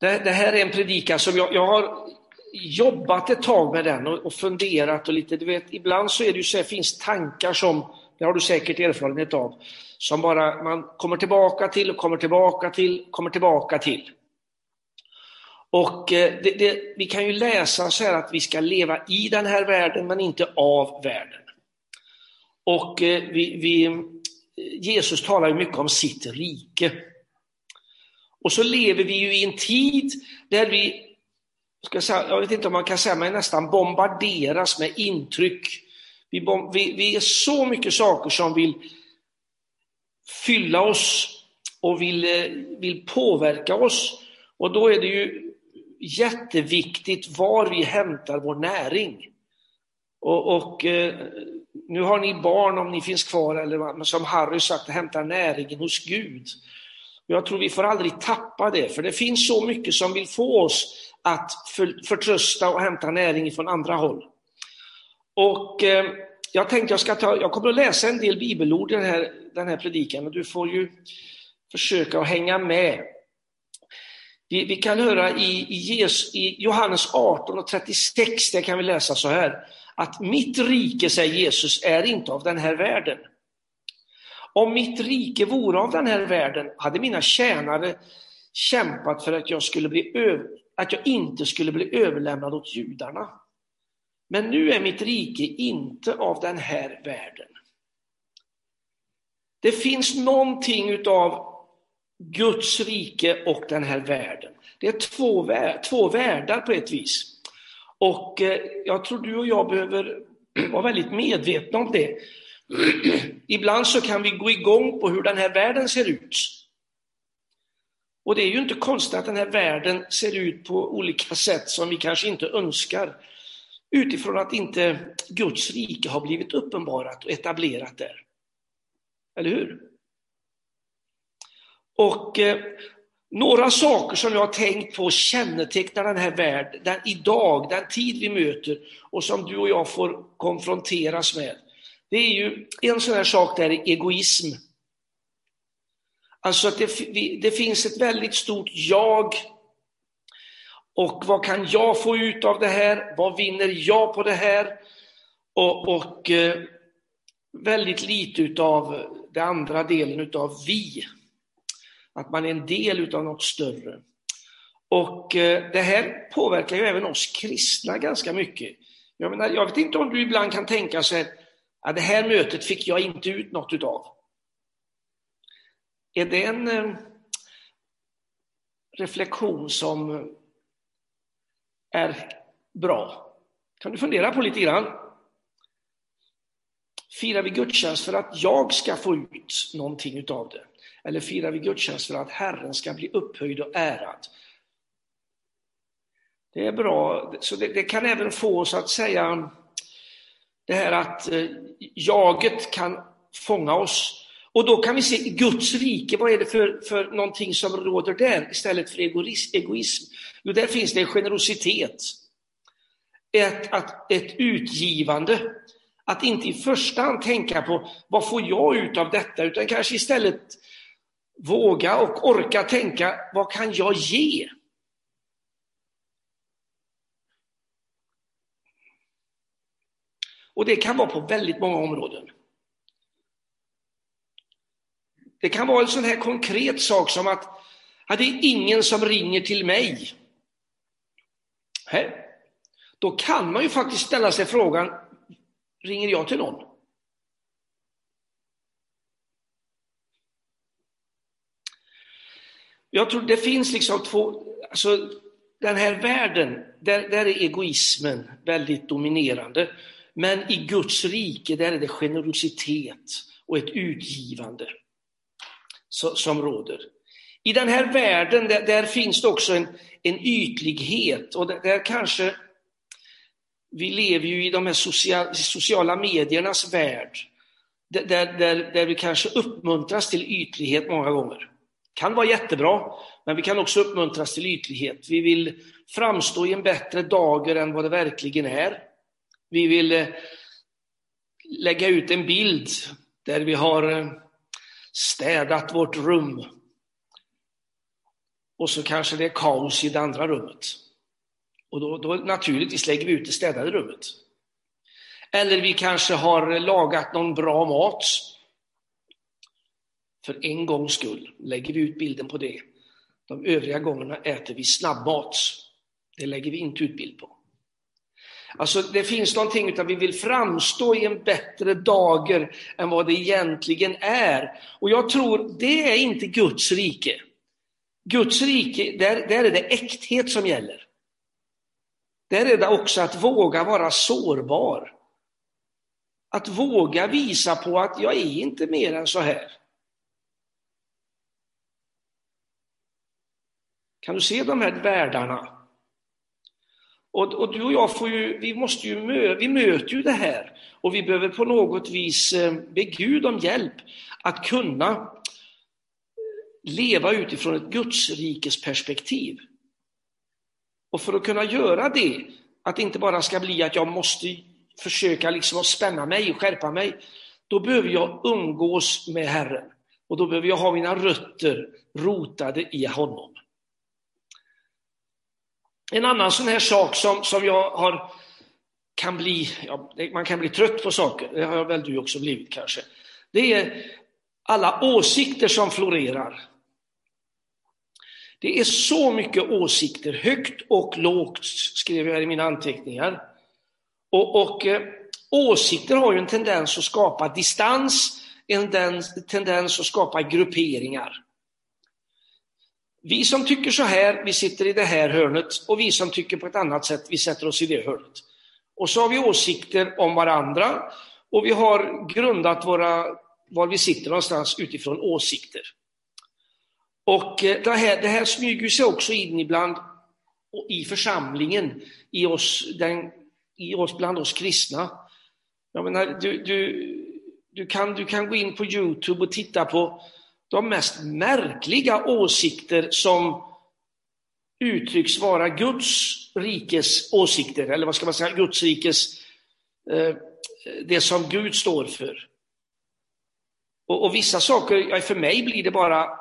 Det, det här är en predikan som jag, jag har jobbat ett tag med den och, och, funderat och lite, du vet, ibland så är det ju så här, finns tankar som, det har du säkert erfarenhet av, som bara man kommer tillbaka till och kommer tillbaka till, kommer tillbaka till. Och eh, det, det, vi kan ju läsa så här att vi ska leva i den här världen men inte av världen. Och eh, vi, vi, Jesus talar ju mycket om sitt rike. Och så lever vi ju i en tid där vi, ska säga, jag vet inte om man kan säga, men nästan bombarderas med intryck. Vi, vi, vi är så mycket saker som vill fylla oss och vill, eh, vill påverka oss. Och då är det ju jätteviktigt var vi hämtar vår näring. Och, och eh, nu har ni barn om ni finns kvar, eller som Harry sagt, hämta näringen hos Gud. Jag tror vi får aldrig tappa det, för det finns så mycket som vill få oss att för, förtrösta och hämta näring från andra håll. Och eh, jag tänkte jag ska ta, jag kommer att läsa en del bibelord i den här, den här predikan och du får ju försöka att hänga med. Vi, vi kan höra i, i, Jesus, i Johannes 18 och 36, där kan vi läsa så här, att mitt rike, säger Jesus, är inte av den här världen. Om mitt rike vore av den här världen hade mina tjänare kämpat för att jag, skulle bli att jag inte skulle bli överlämnad åt judarna. Men nu är mitt rike inte av den här världen. Det finns någonting utav Guds rike och den här världen. Det är två, två världar på ett vis. Och eh, jag tror du och jag behöver vara väldigt medvetna om det. Ibland så kan vi gå igång på hur den här världen ser ut. Och det är ju inte konstigt att den här världen ser ut på olika sätt som vi kanske inte önskar. Utifrån att inte Guds rike har blivit uppenbarat och etablerat där. Eller hur? Och eh, några saker som jag har tänkt på kännetecknar den här världen, den idag, den tid vi möter och som du och jag får konfronteras med. Det är ju en sån här sak där är egoism. Alltså att det, det finns ett väldigt stort jag. Och vad kan jag få ut av det här? Vad vinner jag på det här? Och, och eh, väldigt lite utav den andra delen utav vi. Att man är en del utav något större. Och eh, det här påverkar ju även oss kristna ganska mycket. Jag, menar, jag vet inte om du ibland kan tänka så här, att det här mötet fick jag inte ut något utav. Är det en eh, reflektion som är bra? Kan du fundera på lite grann? Firar vi gudstjänst för att jag ska få ut någonting utav det? Eller firar vi gudstjänst för att Herren ska bli upphöjd och ärad? Det är bra, så det, det kan även få oss att säga det här att eh, jaget kan fånga oss. Och då kan vi se i Guds rike, vad är det för, för någonting som råder där istället för egoism? Jo, där finns det en generositet. Ett, att, ett utgivande. Att inte i första hand tänka på vad får jag ut av detta, utan kanske istället våga och orka tänka, vad kan jag ge? Och det kan vara på väldigt många områden. Det kan vara en sån här konkret sak som att, att det är ingen som ringer till mig. Här. Då kan man ju faktiskt ställa sig frågan, ringer jag till någon? Jag tror det finns liksom två, alltså den här världen, där, där är egoismen väldigt dominerande. Men i Guds rike, där är det generositet och ett utgivande som råder. I den här världen, där, där finns det också en, en ytlighet och där, där, kanske vi lever ju i de här social, sociala mediernas värld, där, där, där vi kanske uppmuntras till ytlighet många gånger. Kan vara jättebra, men vi kan också uppmuntras till ytlighet. Vi vill framstå i en bättre dager än vad det verkligen är. Vi vill eh, lägga ut en bild där vi har eh, städat vårt rum. och så kanske det är kaos i det andra rummet. Och då, då naturligtvis lägger vi ut det städade rummet. Eller vi kanske har lagat någon bra mat. För en gångs skull lägger vi ut bilden på det. De övriga gångerna äter vi snabbmat. Det lägger vi inte ut bild på. Alltså det finns någonting utan vi vill framstå i en bättre dager än vad det egentligen är. Och jag tror det är inte Guds rike. Guds rike, där, där är det äkthet som gäller. Där är det också att våga vara sårbar. Att våga visa på att jag är inte mer än så här. Kan du se de här världarna? Och, och, du och jag får ju, vi måste ju mö, vi möter ju det här och vi behöver på något vis eh, be Gud om hjälp att kunna leva utifrån ett Gudsrikes perspektiv. Och för att kunna göra det, att det inte bara ska bli att jag måste försöka liksom spänna mig, och skärpa mig, då behöver jag umgås med Herren. Och då behöver jag ha mina rötter rotade i honom. En annan sån här sak som, som jag har, kan bli, ja, man kan bli trött på saker, det har väl du också blivit kanske. Det är alla åsikter som florerar. Det är så mycket åsikter, högt och lågt, skrev jag i mina anteckningar. Och, och eh, åsikter har ju en tendens att skapa distans, en tendens att skapa grupperingar. Vi som tycker så här, vi sitter i det här hörnet och vi som tycker på ett annat sätt, vi sätter oss i det hörnet. Och så har vi åsikter om varandra och vi har grundat våra, var vi sitter någonstans utifrån åsikter. Och eh, det här, det här smyger sig också in ibland i församlingen, i oss, den, i oss bland oss kristna. Jag menar, du, du, du, kan, du kan gå in på Youtube och titta på de mest märkliga åsikter som uttrycks vara Guds rikes åsikter, eller vad ska man säga, Guds rikes, eh, det som Gud står för. Och, och vissa saker, för mig blir det bara,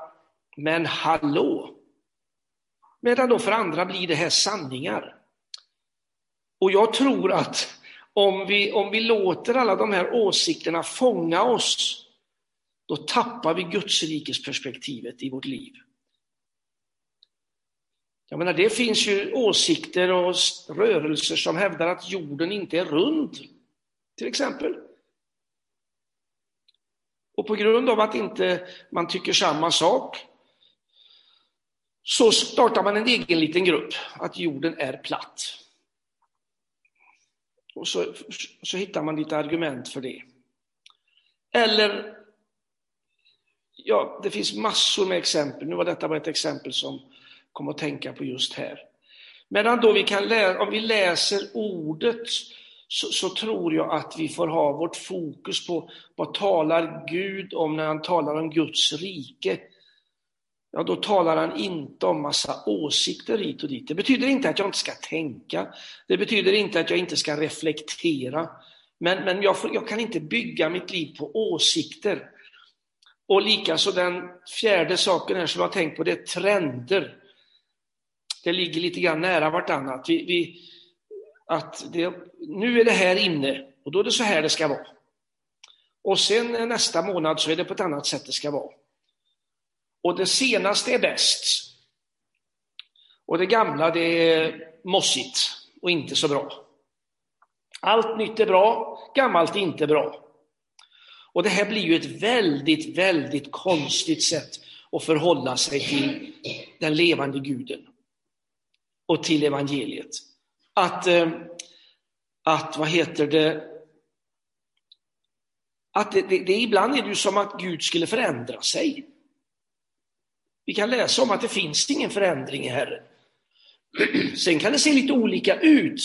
men hallå! Medan då för andra blir det här sanningar. Och jag tror att om vi, om vi låter alla de här åsikterna fånga oss, då tappar vi Guds rikes perspektivet i vårt liv. Jag menar, det finns ju åsikter och rörelser som hävdar att jorden inte är rund, till exempel. Och på grund av att inte man tycker samma sak så startar man en egen liten grupp, att jorden är platt. Och så, så hittar man lite argument för det. Eller ja, det finns massor med exempel. Nu var detta bara ett exempel som kom att tänka på just här. Medan då vi kan läsa, om vi läser ordet så, så, tror jag att vi får ha vårt fokus på vad talar Gud om när han talar om Guds rike. Ja, då talar han inte om massa åsikter hit och dit. Det betyder inte att jag inte ska tänka. Det betyder inte att jag inte ska reflektera. Men, men jag, jag kan inte bygga mitt liv på åsikter. Och likaså den fjärde saken här som jag tänkt på, det är trender. Det ligger lite grann nära vartannat. Vi, vi, att det, nu är det här inne och då är det så här det ska vara. Och sen nästa månad så är det på ett annat sätt det ska vara. Och det senaste är bäst. Och det gamla det är mossigt och inte så bra. Allt nytt är bra, gammalt är inte bra. Och det här blir ju ett väldigt, väldigt konstigt sätt att förhålla sig till den levande guden och till evangeliet. Att, eh, att vad heter det, att det, det, det, ibland är det ju som att Gud skulle förändra sig. Vi kan läsa om att det finns ingen förändring i Herren. Sen kan det se lite olika ut,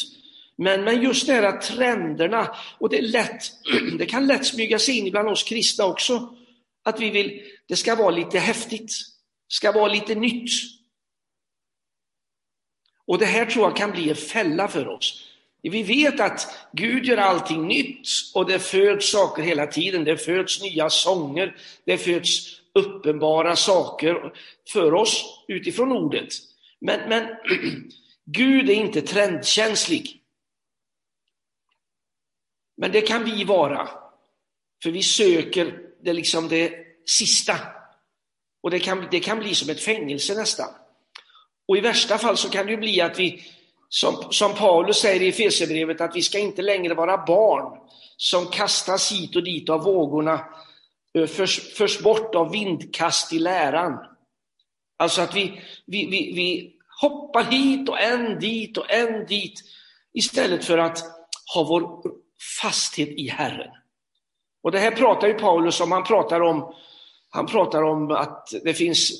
men, men just det här trenderna, och det, är lätt, det kan lätt smyga sig in bland oss kristna också, att vi vill, det ska vara lite häftigt, ska vara lite nytt. Och det här tror jag kan bli en fälla för oss. Vi vet att Gud gör allting nytt och det föds saker hela tiden. Det föds nya sånger, det föds uppenbara saker för oss utifrån ordet. Men, men Gud är inte trendkänslig. Men det kan vi vara. För vi söker det, liksom det sista. Och det kan, det kan bli som ett fängelse nästan. Och i värsta fall så kan det bli att vi, som, som Paulus säger i Efesierbrevet, att vi ska inte längre vara barn som kastas hit och dit av vågorna, eh, förs, förs bort av vindkast i läran. Alltså att vi, vi, vi, vi hoppar hit och en dit och en dit istället för att ha vår fasthet i Herren. Och det här pratar ju Paulus om, han pratar om, han pratar om att det finns,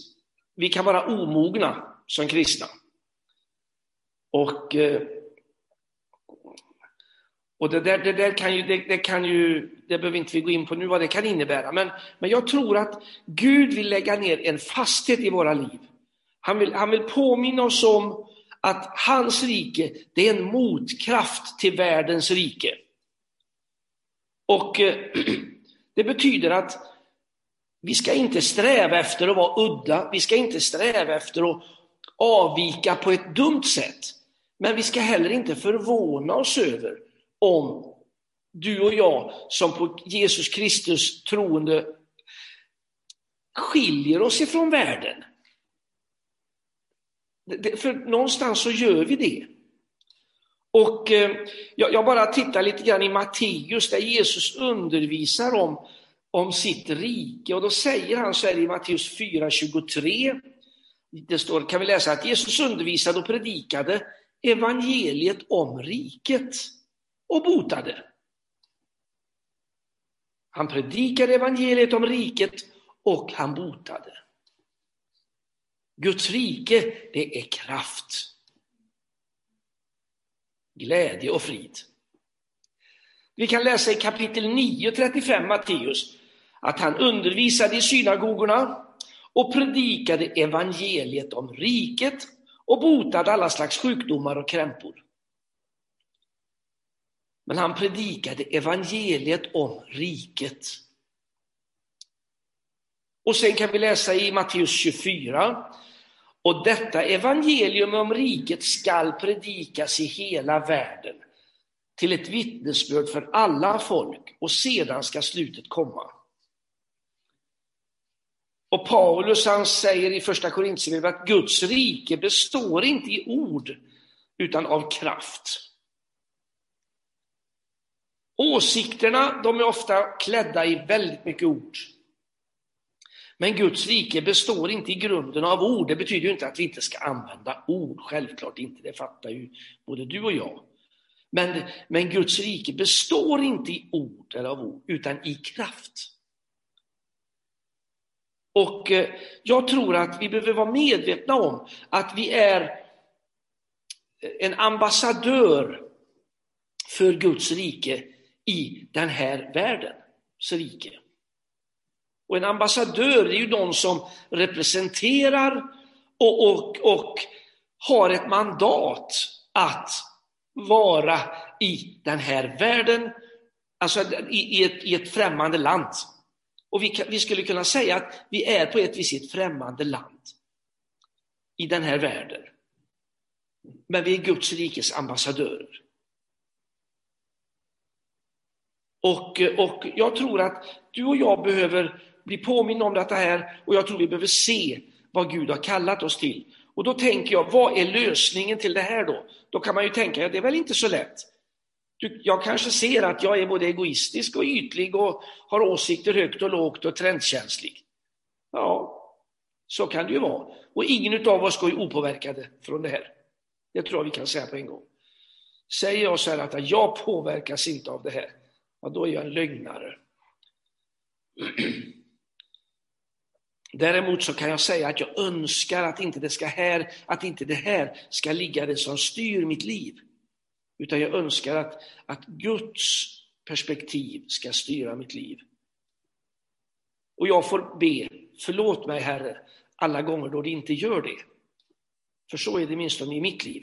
vi kan vara omogna som kristna. Och, eh, och det där, det där kan ju, det, det, kan ju, det behöver inte vi gå in på nu vad det kan innebära, men, men jag tror att Gud vill lägga ner en fasthet i våra liv. Han vill, han vill påminna oss om att hans rike, det är en motkraft till världens rike. Och eh, det betyder att vi ska inte sträva efter att vara udda, vi ska inte sträva efter att avvika på ett dumt sätt. Men vi ska heller inte förvåna oss över om du och jag som på Jesus Kristus troende skiljer oss ifrån världen. För någonstans så gör vi det. Och eh, jag bara tittar lite grann i Matteus där Jesus undervisar om, om sitt rike och då säger han så här i Matteus 4.23 det står, kan vi läsa att Jesus undervisade och predikade evangeliet om riket och botade. Han predikade evangeliet om riket och han botade. Guds rike, det är kraft, glädje och frid. Vi kan läsa i kapitel 9, 35 Matteus, att han undervisade i synagogorna och predikade evangeliet om riket och botade alla slags sjukdomar och krämpor. Men han predikade evangeliet om riket. Och sen kan vi läsa i Matteus 24. Och detta evangelium om riket skall predikas i hela världen till ett vittnesbörd för alla folk och sedan ska slutet komma. Och Paulus han säger i första Korintierbrevet att Guds rike består inte i ord utan av kraft. Åsikterna de är ofta klädda i väldigt mycket ord. Men Guds rike består inte i grunden av ord. Det betyder inte att vi inte ska använda ord, självklart inte, det fattar ju både du och jag. Men, men Guds rike består inte i ord eller av ord, utan i kraft. Och eh, jag tror att vi behöver vara medvetna om att vi är en ambassadör för Guds rike i den här världens rike. Och en ambassadör är ju någon som representerar och, och, och har ett mandat att vara i den här världen, alltså i, i, ett, i ett främmande land. Och vi, vi skulle kunna säga att vi är på ett vis i ett främmande land i den här världen. Men vi är Guds rikes ambassadörer. Och, och jag tror att du och jag behöver bli påminna om detta här och jag tror vi behöver se vad Gud har kallat oss till. Och då tänker jag, vad är lösningen till det här då? Då kan man ju tänka, ja, det är väl inte så lätt. Du, jag kanske ser att jag är både egoistisk och ytlig och har åsikter högt och lågt och trendkänslig. Ja, så kan det ju vara. Och ingen av oss går ju opåverkade från det här. Det tror jag vi kan säga på en gång. Säger jag så här att jag påverkas inte av det här, ja, då är jag en lögnare. Däremot så kan jag säga att jag önskar att inte det, ska här, att inte det här ska ligga det som styr mitt liv. Utan jag önskar att, att Guds perspektiv ska styra mitt liv. Och jag får be, förlåt mig Herre, alla gånger då det inte gör det. För så är det minst i mitt liv.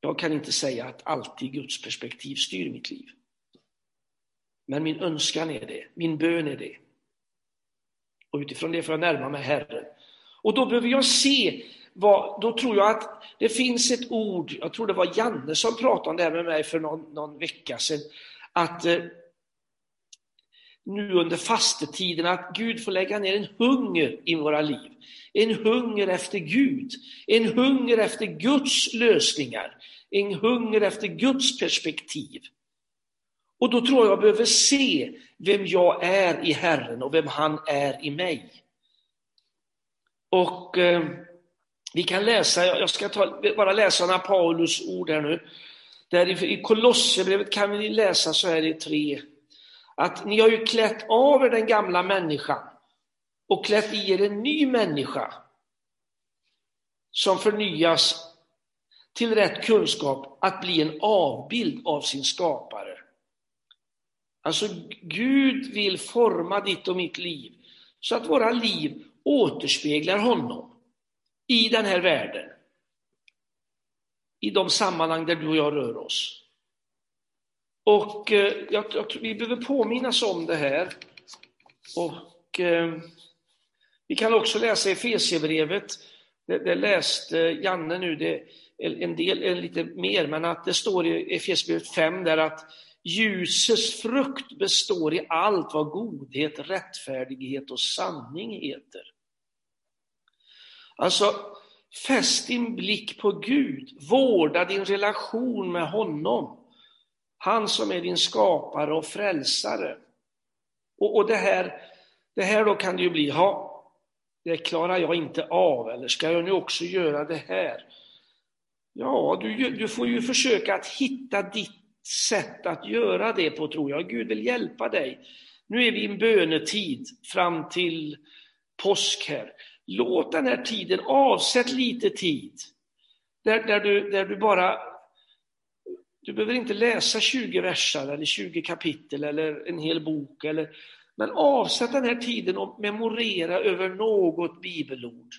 Jag kan inte säga att alltid Guds perspektiv styr mitt liv. Men min önskan är det, min bön är det. Och utifrån det får jag närma mig Herren. Och då behöver jag se, vad, då tror jag att det finns ett ord, jag tror det var Janne som pratade om det här med mig för någon, någon vecka sedan, att eh, nu under fastetiden att Gud får lägga ner en hunger i våra liv. En hunger efter Gud, en hunger efter Guds lösningar, en hunger efter Guds perspektiv. Och då tror jag jag behöver se vem jag är i Herren och vem han är i mig. Och eh, vi kan läsa, jag ska ta, bara läsa några Paulus ord här nu. Där i, i Kolosserbrevet kan vi läsa så här i tre att ni har ju klätt av er den gamla människan och klätt i er en ny människa som förnyas till rätt kunskap att bli en avbild av sin skapare. Alltså Gud vill forma ditt och mitt liv så att våra liv återspeglar honom i den här världen. I de sammanhang där du och jag rör oss. Och eh, jag, jag, vi behöver påminnas om det här. Och eh, vi kan också läsa i Efesierbrevet, det, det läste Janne nu, det, en del, en lite mer, men att det står i Efesierbrevet 5 där att ljusets frukt består i allt vad godhet, rättfärdighet och sanning heter. Alltså, fäst din blick på Gud, vårda din relation med honom. Han som är din skapare och frälsare. Och, och det, här, det här då kan det ju bli, ha, det klarar jag inte av, eller ska jag nu också göra det här? Ja, du, du får ju försöka att hitta ditt sätt att göra det på, tror jag. Gud vill hjälpa dig. Nu är vi i en bönetid fram till påsk här. Låt den här tiden, avsätt lite tid, där, där, du, där du bara du behöver inte läsa 20 verser eller 20 kapitel eller en hel bok. Eller, men avsätt den här tiden och memorera över något bibelord.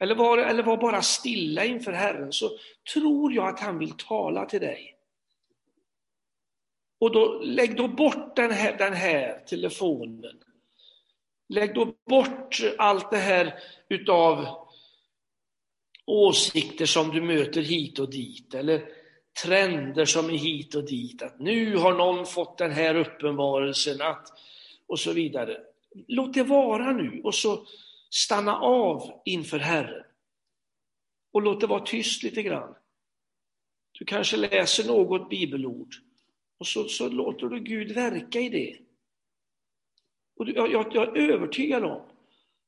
Eller var, eller var bara stilla inför Herren, så tror jag att han vill tala till dig. Och då, lägg då bort den här, den här telefonen. Lägg då bort allt det här utav åsikter som du möter hit och dit. Eller trender som är hit och dit. Att nu har någon fått den här uppenbarelsen att, och så vidare. Låt det vara nu och så stanna av inför Herren. Och låt det vara tyst lite grann. Du kanske läser något bibelord och så, så låter du Gud verka i det. Och jag, jag, jag är övertygad om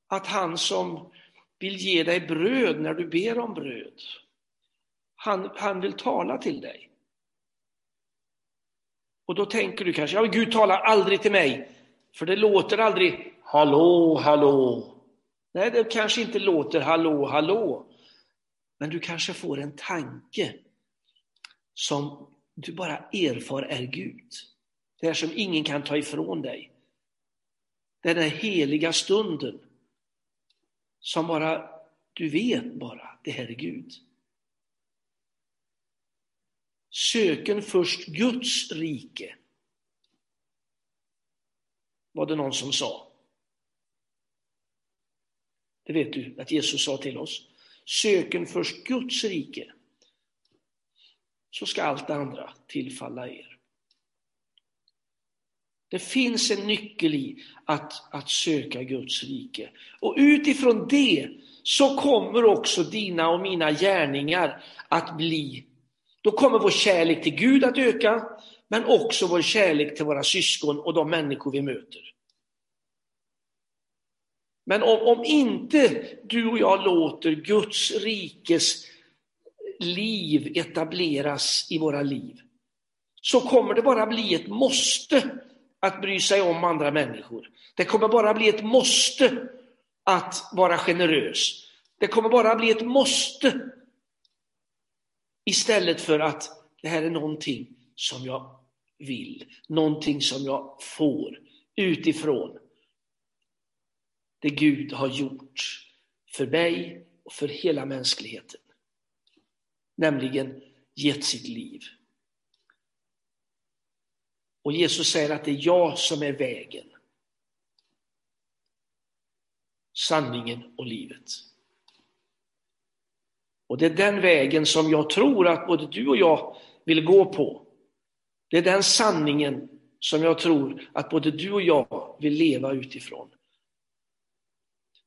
att han som vill ge dig bröd när du ber om bröd, han, han vill tala till dig. Och då tänker du kanske, ja Gud talar aldrig till mig, för det låter aldrig hallå, hallå. Nej, det kanske inte låter hallå, hallå. Men du kanske får en tanke som du bara erfar är Gud. Det är som ingen kan ta ifrån dig. Den här heliga stunden som bara, du vet bara, det här är Gud. Söken först Guds rike. Var det någon som sa. Det vet du att Jesus sa till oss. Söken först Guds rike, så ska allt det andra tillfalla er. Det finns en nyckel i att, att söka Guds rike. Och utifrån det så kommer också dina och mina gärningar att bli då kommer vår kärlek till Gud att öka, men också vår kärlek till våra syskon och de människor vi möter. Men om, om inte du och jag låter Guds rikes liv etableras i våra liv, så kommer det bara bli ett måste att bry sig om andra människor. Det kommer bara bli ett måste att vara generös. Det kommer bara bli ett måste Istället för att det här är någonting som jag vill, någonting som jag får utifrån det Gud har gjort för mig och för hela mänskligheten. Nämligen gett sitt liv. Och Jesus säger att det är jag som är vägen. sanningen och livet. Och det är den vägen som jag tror att både du och jag vill gå på. Det är den sanningen som jag tror att både du och jag vill leva utifrån.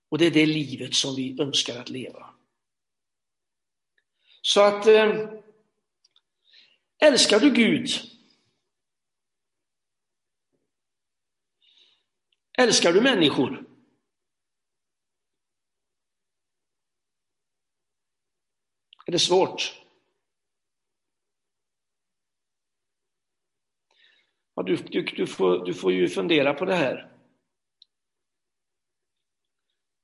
Och det är det livet som vi önskar att leva. Så att eh, älskar du Gud Älskar du människor? Är det svårt? Ja, du, du, du, får, du får ju fundera på det här.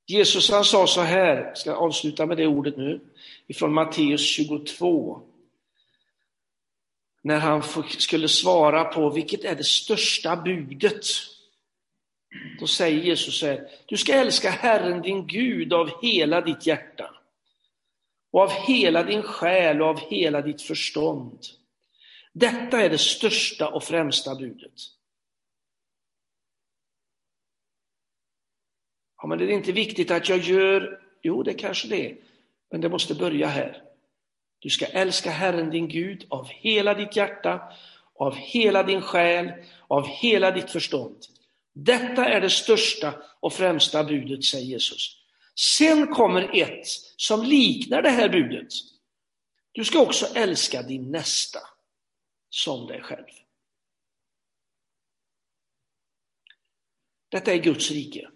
Jesus han sa så här, jag ska avsluta med det ordet nu, ifrån Matteus 22. När han skulle svara på vilket är det största budet? Då säger Jesus så här, du ska älska Herren din Gud av hela ditt hjärta och av hela din själ och av hela ditt förstånd. Detta är det största och främsta budet. Ja, men det är inte viktigt att jag gör, jo det kanske det är, men det måste börja här. Du ska älska Herren din Gud av hela ditt hjärta, av hela din själ, av hela ditt förstånd. Detta är det största och främsta budet, säger Jesus. Sen kommer ett som liknar det här budet. Du ska också älska din nästa som dig själv. Detta är Guds rike.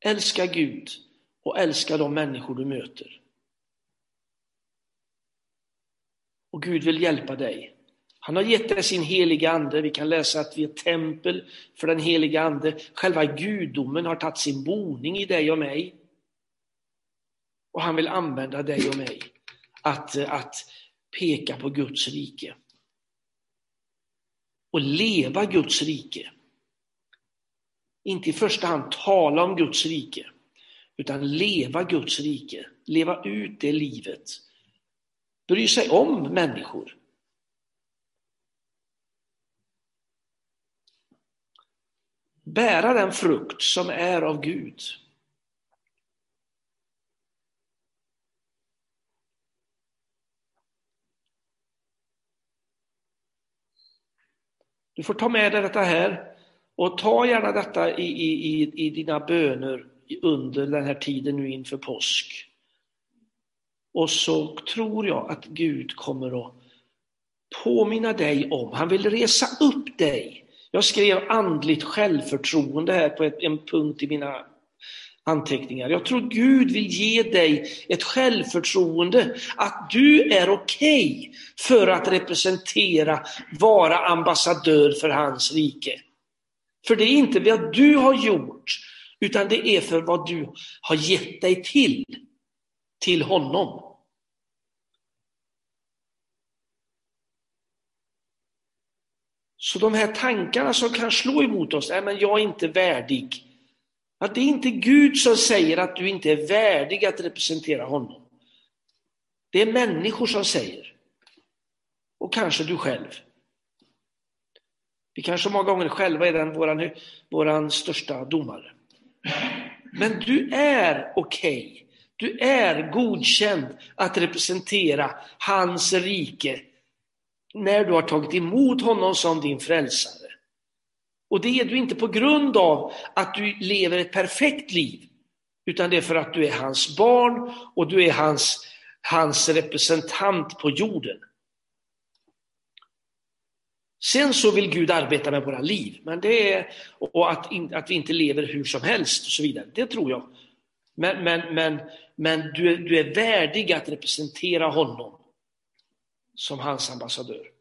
Älska Gud och älska de människor du möter. Och Gud vill hjälpa dig han har gett dig sin heliga ande. Vi kan läsa att vi är tempel för den heliga ande. Själva gudomen har tagit sin boning i dig och mig. Och han vill använda dig och mig att, att peka på Guds rike. Och leva Guds rike. Inte i första hand tala om Guds rike, utan leva Guds rike. Leva ut det livet. Bry sig om människor. bära den frukt som är av Gud. Du får ta med dig detta här och ta gärna detta i, i, i dina böner under den här tiden nu inför påsk. Och så tror jag att Gud kommer att påminna dig om, han vill resa upp dig jag skrev andligt självförtroende här på en punkt i mina anteckningar. Jag tror Gud vill ge dig ett självförtroende att du är okej okay för att representera, vara ambassadör för hans rike. För det är inte vad du har gjort, utan det är för vad du har gett dig till, till honom. Så de här tankarna som kan slå emot oss, nej men jag är inte värdig. Att det är inte Gud som säger att du inte är värdig att representera honom. Det är människor som säger. Och kanske du själv. Vi kanske många gånger själva är den våran, våran största domare. Men du är okej. Okay. Du är godkänd att representera hans rike när du har tagit emot honom som din frälsare. Och det är du inte på grund av att du lever ett perfekt liv, utan det är för att du är hans barn och du är hans, hans representant på jorden. Sen så vill Gud arbeta med våra liv, men det är, och att, att vi inte lever hur som helst och så vidare, det tror jag. Men, men, men, men du, du är värdig att representera honom som hans ambassadör.